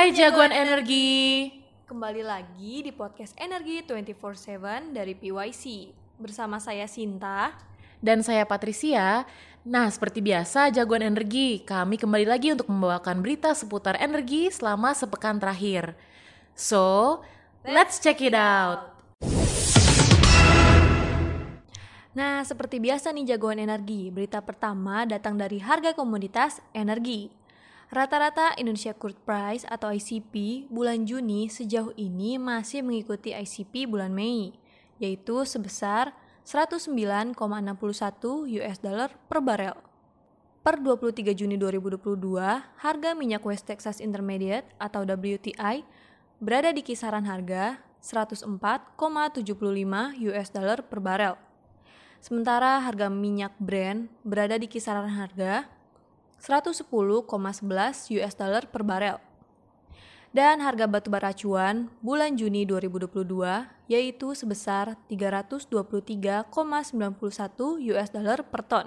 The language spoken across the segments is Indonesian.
Hai jagoan energi. Kembali lagi di podcast Energi 24/7 dari PYC. Bersama saya Sinta. Dan saya Patricia. Nah, seperti biasa jagoan energi, kami kembali lagi untuk membawakan berita seputar energi selama sepekan terakhir. So, let's check it out. Nah, seperti biasa nih jagoan energi, berita pertama datang dari harga komoditas energi. Rata-rata Indonesia Crude Price atau ICP bulan Juni sejauh ini masih mengikuti ICP bulan Mei, yaitu sebesar 109,61 US dollar per barel. Per 23 Juni 2022, harga minyak West Texas Intermediate atau WTI berada di kisaran harga 104,75 US dollar per barel. Sementara harga minyak Brent berada di kisaran harga 110,11 US dollar per barel. Dan harga batu bara acuan bulan Juni 2022 yaitu sebesar 323,91 US dollar per ton.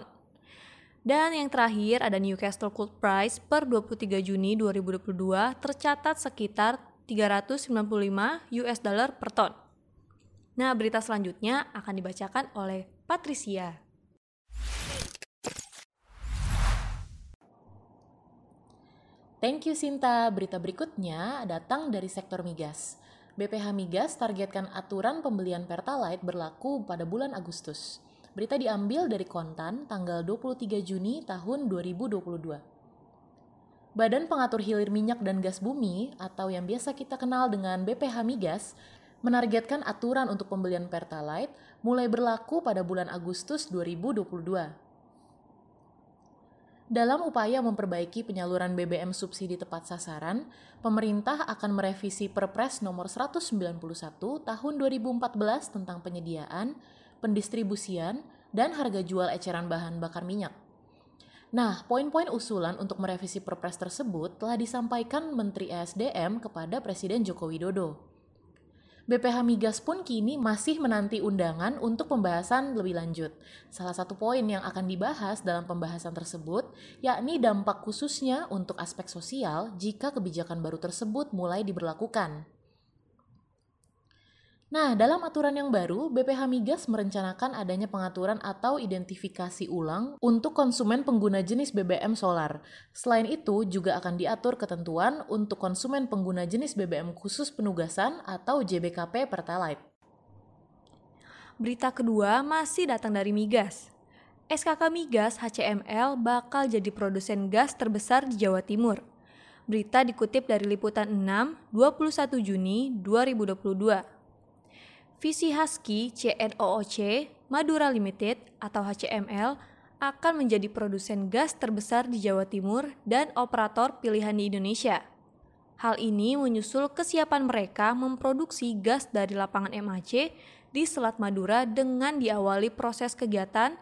Dan yang terakhir ada Newcastle Coal Price per 23 Juni 2022 tercatat sekitar 395 US dollar per ton. Nah, berita selanjutnya akan dibacakan oleh Patricia. Thank you Sinta. Berita berikutnya datang dari sektor migas. BPH Migas targetkan aturan pembelian Pertalite berlaku pada bulan Agustus. Berita diambil dari Kontan tanggal 23 Juni tahun 2022. Badan Pengatur Hilir Minyak dan Gas Bumi atau yang biasa kita kenal dengan BPH Migas menargetkan aturan untuk pembelian Pertalite mulai berlaku pada bulan Agustus 2022. Dalam upaya memperbaiki penyaluran BBM subsidi tepat sasaran, pemerintah akan merevisi Perpres nomor 191 tahun 2014 tentang penyediaan, pendistribusian, dan harga jual eceran bahan bakar minyak. Nah, poin-poin usulan untuk merevisi Perpres tersebut telah disampaikan Menteri ESDM kepada Presiden Joko Widodo. BPH Migas pun kini masih menanti undangan untuk pembahasan lebih lanjut. Salah satu poin yang akan dibahas dalam pembahasan tersebut yakni dampak khususnya untuk aspek sosial jika kebijakan baru tersebut mulai diberlakukan. Nah, dalam aturan yang baru, BPH Migas merencanakan adanya pengaturan atau identifikasi ulang untuk konsumen pengguna jenis BBM solar. Selain itu, juga akan diatur ketentuan untuk konsumen pengguna jenis BBM khusus penugasan atau JBKP Pertalite. Berita kedua masih datang dari Migas. SKK Migas HCML bakal jadi produsen gas terbesar di Jawa Timur. Berita dikutip dari Liputan 6, 21 Juni 2022. Visi Husky CNOOC Madura Limited atau HCML akan menjadi produsen gas terbesar di Jawa Timur dan operator pilihan di Indonesia. Hal ini menyusul kesiapan mereka memproduksi gas dari lapangan MAC di Selat Madura dengan diawali proses kegiatan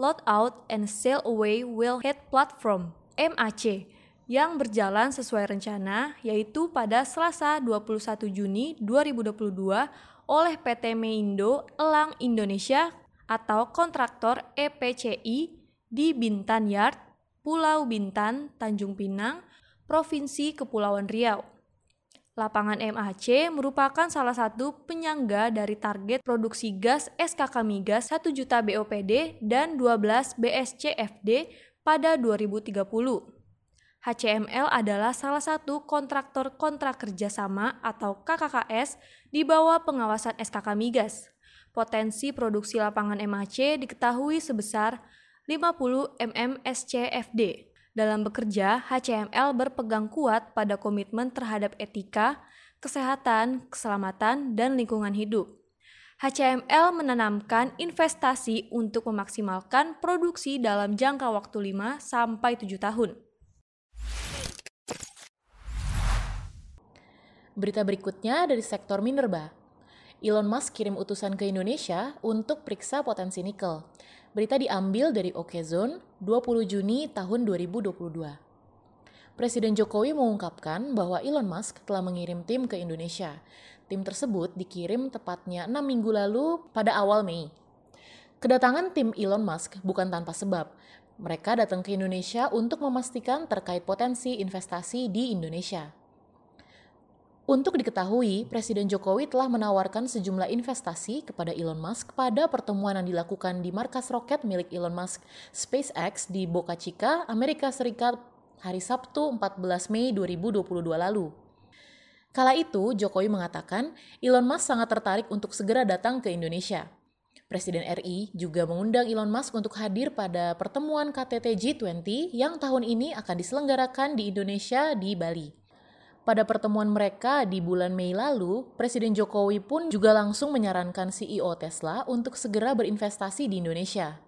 Load Out and Sail Away Wellhead Platform MAC yang berjalan sesuai rencana yaitu pada Selasa 21 Juni 2022 oleh PT Meindo Elang Indonesia atau kontraktor EPCI di Bintan Yard, Pulau Bintan, Tanjung Pinang, Provinsi Kepulauan Riau. Lapangan MAC merupakan salah satu penyangga dari target produksi gas SKK Migas 1 juta BOPD dan 12 BSCFD pada 2030. HCML adalah salah satu kontraktor kontrak kerjasama atau KKKS di bawah pengawasan SKK Migas. Potensi produksi lapangan MAC diketahui sebesar 50 MMSCFD. Dalam bekerja, HCML berpegang kuat pada komitmen terhadap etika, kesehatan, keselamatan, dan lingkungan hidup. HCML menanamkan investasi untuk memaksimalkan produksi dalam jangka waktu 5 sampai 7 tahun. Berita berikutnya dari sektor minerba. Elon Musk kirim utusan ke Indonesia untuk periksa potensi nikel. Berita diambil dari Okezone 20 Juni tahun 2022. Presiden Jokowi mengungkapkan bahwa Elon Musk telah mengirim tim ke Indonesia. Tim tersebut dikirim tepatnya 6 minggu lalu pada awal Mei. Kedatangan tim Elon Musk bukan tanpa sebab. Mereka datang ke Indonesia untuk memastikan terkait potensi investasi di Indonesia. Untuk diketahui, Presiden Jokowi telah menawarkan sejumlah investasi kepada Elon Musk pada pertemuan yang dilakukan di markas roket milik Elon Musk SpaceX di Boca Chica, Amerika Serikat hari Sabtu 14 Mei 2022 lalu. Kala itu, Jokowi mengatakan Elon Musk sangat tertarik untuk segera datang ke Indonesia. Presiden RI juga mengundang Elon Musk untuk hadir pada pertemuan KTT G20 yang tahun ini akan diselenggarakan di Indonesia di Bali. Pada pertemuan mereka di bulan Mei lalu, Presiden Jokowi pun juga langsung menyarankan CEO Tesla untuk segera berinvestasi di Indonesia.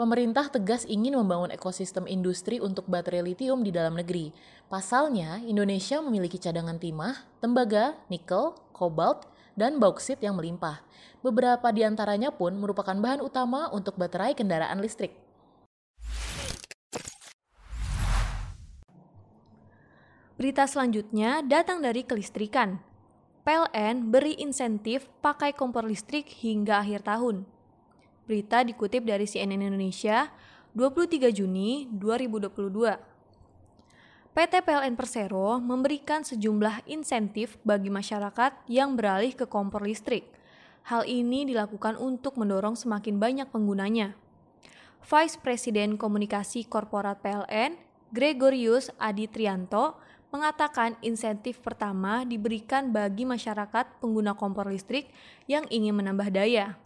Pemerintah tegas ingin membangun ekosistem industri untuk baterai litium di dalam negeri. Pasalnya, Indonesia memiliki cadangan timah, tembaga, nikel, kobalt, dan bauksit yang melimpah. Beberapa di antaranya pun merupakan bahan utama untuk baterai kendaraan listrik. Berita selanjutnya datang dari kelistrikan. PLN beri insentif pakai kompor listrik hingga akhir tahun. Berita dikutip dari CNN Indonesia 23 Juni 2022. PT PLN Persero memberikan sejumlah insentif bagi masyarakat yang beralih ke kompor listrik. Hal ini dilakukan untuk mendorong semakin banyak penggunanya. Vice President Komunikasi Korporat PLN, Gregorius Adi Trianto, mengatakan insentif pertama diberikan bagi masyarakat pengguna kompor listrik yang ingin menambah daya.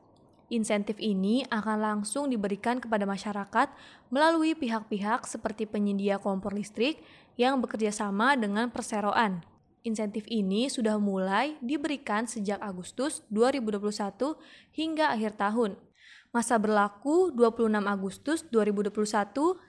Insentif ini akan langsung diberikan kepada masyarakat melalui pihak-pihak seperti penyedia kompor listrik yang bekerja sama dengan perseroan. Insentif ini sudah mulai diberikan sejak Agustus 2021 hingga akhir tahun. Masa berlaku 26 Agustus 2021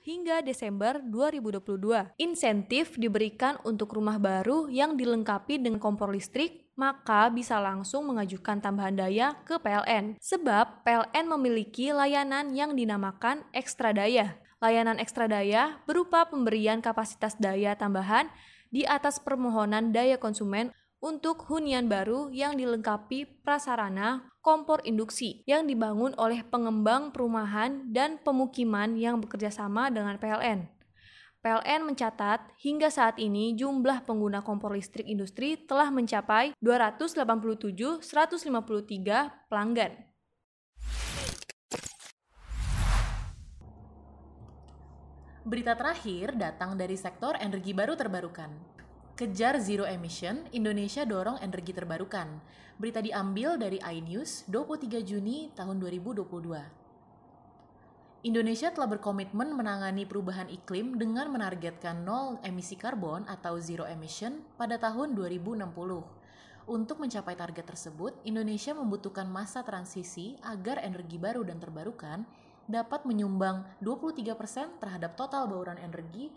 hingga Desember 2022. Insentif diberikan untuk rumah baru yang dilengkapi dengan kompor listrik, maka bisa langsung mengajukan tambahan daya ke PLN. Sebab PLN memiliki layanan yang dinamakan ekstra daya. Layanan ekstra daya berupa pemberian kapasitas daya tambahan di atas permohonan daya konsumen untuk hunian baru yang dilengkapi prasarana kompor induksi yang dibangun oleh pengembang perumahan dan pemukiman yang bekerja sama dengan PLN. PLN mencatat hingga saat ini jumlah pengguna kompor listrik industri telah mencapai 287 153 pelanggan. Berita terakhir datang dari sektor energi baru terbarukan. Kejar zero emission, Indonesia dorong energi terbarukan. Berita diambil dari iNews 23 Juni tahun 2022. Indonesia telah berkomitmen menangani perubahan iklim dengan menargetkan nol emisi karbon atau zero emission pada tahun 2060. Untuk mencapai target tersebut, Indonesia membutuhkan masa transisi agar energi baru dan terbarukan dapat menyumbang 23% terhadap total bauran energi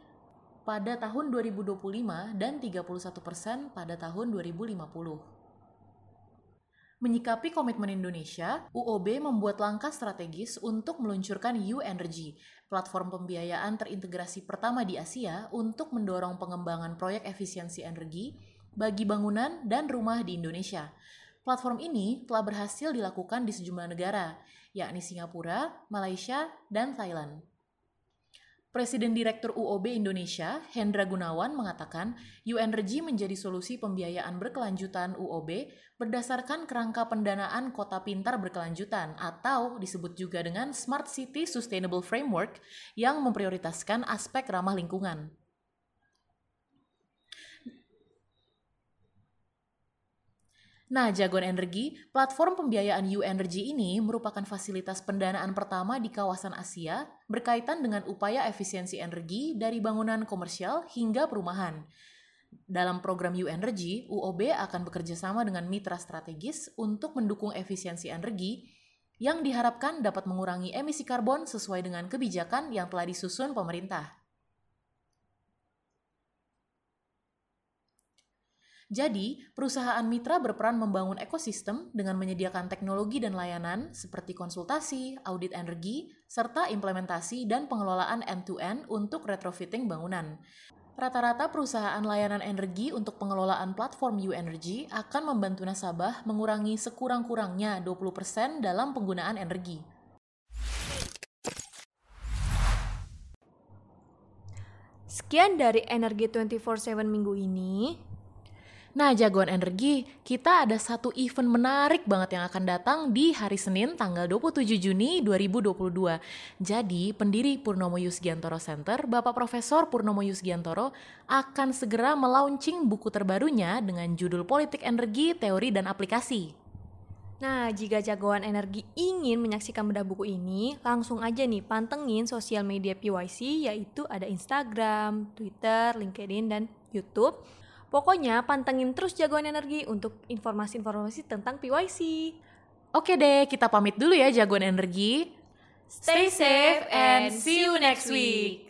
pada tahun 2025 dan 31% pada tahun 2050. Menyikapi komitmen Indonesia, UOB membuat langkah strategis untuk meluncurkan U Energy, platform pembiayaan terintegrasi pertama di Asia untuk mendorong pengembangan proyek efisiensi energi bagi bangunan dan rumah di Indonesia. Platform ini telah berhasil dilakukan di sejumlah negara, yakni Singapura, Malaysia, dan Thailand. Presiden Direktur UOB Indonesia, Hendra Gunawan, mengatakan UNRG menjadi solusi pembiayaan berkelanjutan UOB berdasarkan kerangka pendanaan kota pintar berkelanjutan atau disebut juga dengan Smart City Sustainable Framework yang memprioritaskan aspek ramah lingkungan. Nah, Jagoan Energi, platform pembiayaan U Energy ini merupakan fasilitas pendanaan pertama di kawasan Asia berkaitan dengan upaya efisiensi energi dari bangunan komersial hingga perumahan. Dalam program U Energy, UOB akan bekerja sama dengan mitra strategis untuk mendukung efisiensi energi yang diharapkan dapat mengurangi emisi karbon sesuai dengan kebijakan yang telah disusun pemerintah. Jadi, perusahaan mitra berperan membangun ekosistem dengan menyediakan teknologi dan layanan seperti konsultasi, audit energi, serta implementasi dan pengelolaan end-to-end untuk retrofitting bangunan. Rata-rata perusahaan layanan energi untuk pengelolaan platform U-Energy akan membantu nasabah mengurangi sekurang-kurangnya 20% dalam penggunaan energi. Sekian dari Energi 24/7 minggu ini. Nah, jagoan energi, kita ada satu event menarik banget yang akan datang di hari Senin tanggal 27 Juni 2022. Jadi, pendiri Purnomo Yusgiantoro Center, Bapak Profesor Purnomo Yusgiantoro, akan segera melaunching buku terbarunya dengan judul Politik Energi, Teori dan Aplikasi. Nah, jika jagoan energi ingin menyaksikan bedah buku ini, langsung aja nih pantengin sosial media PYC yaitu ada Instagram, Twitter, LinkedIn, dan YouTube. Pokoknya pantengin terus jagoan energi untuk informasi-informasi tentang PYC. Oke deh, kita pamit dulu ya jagoan energi. Stay safe and see you next week.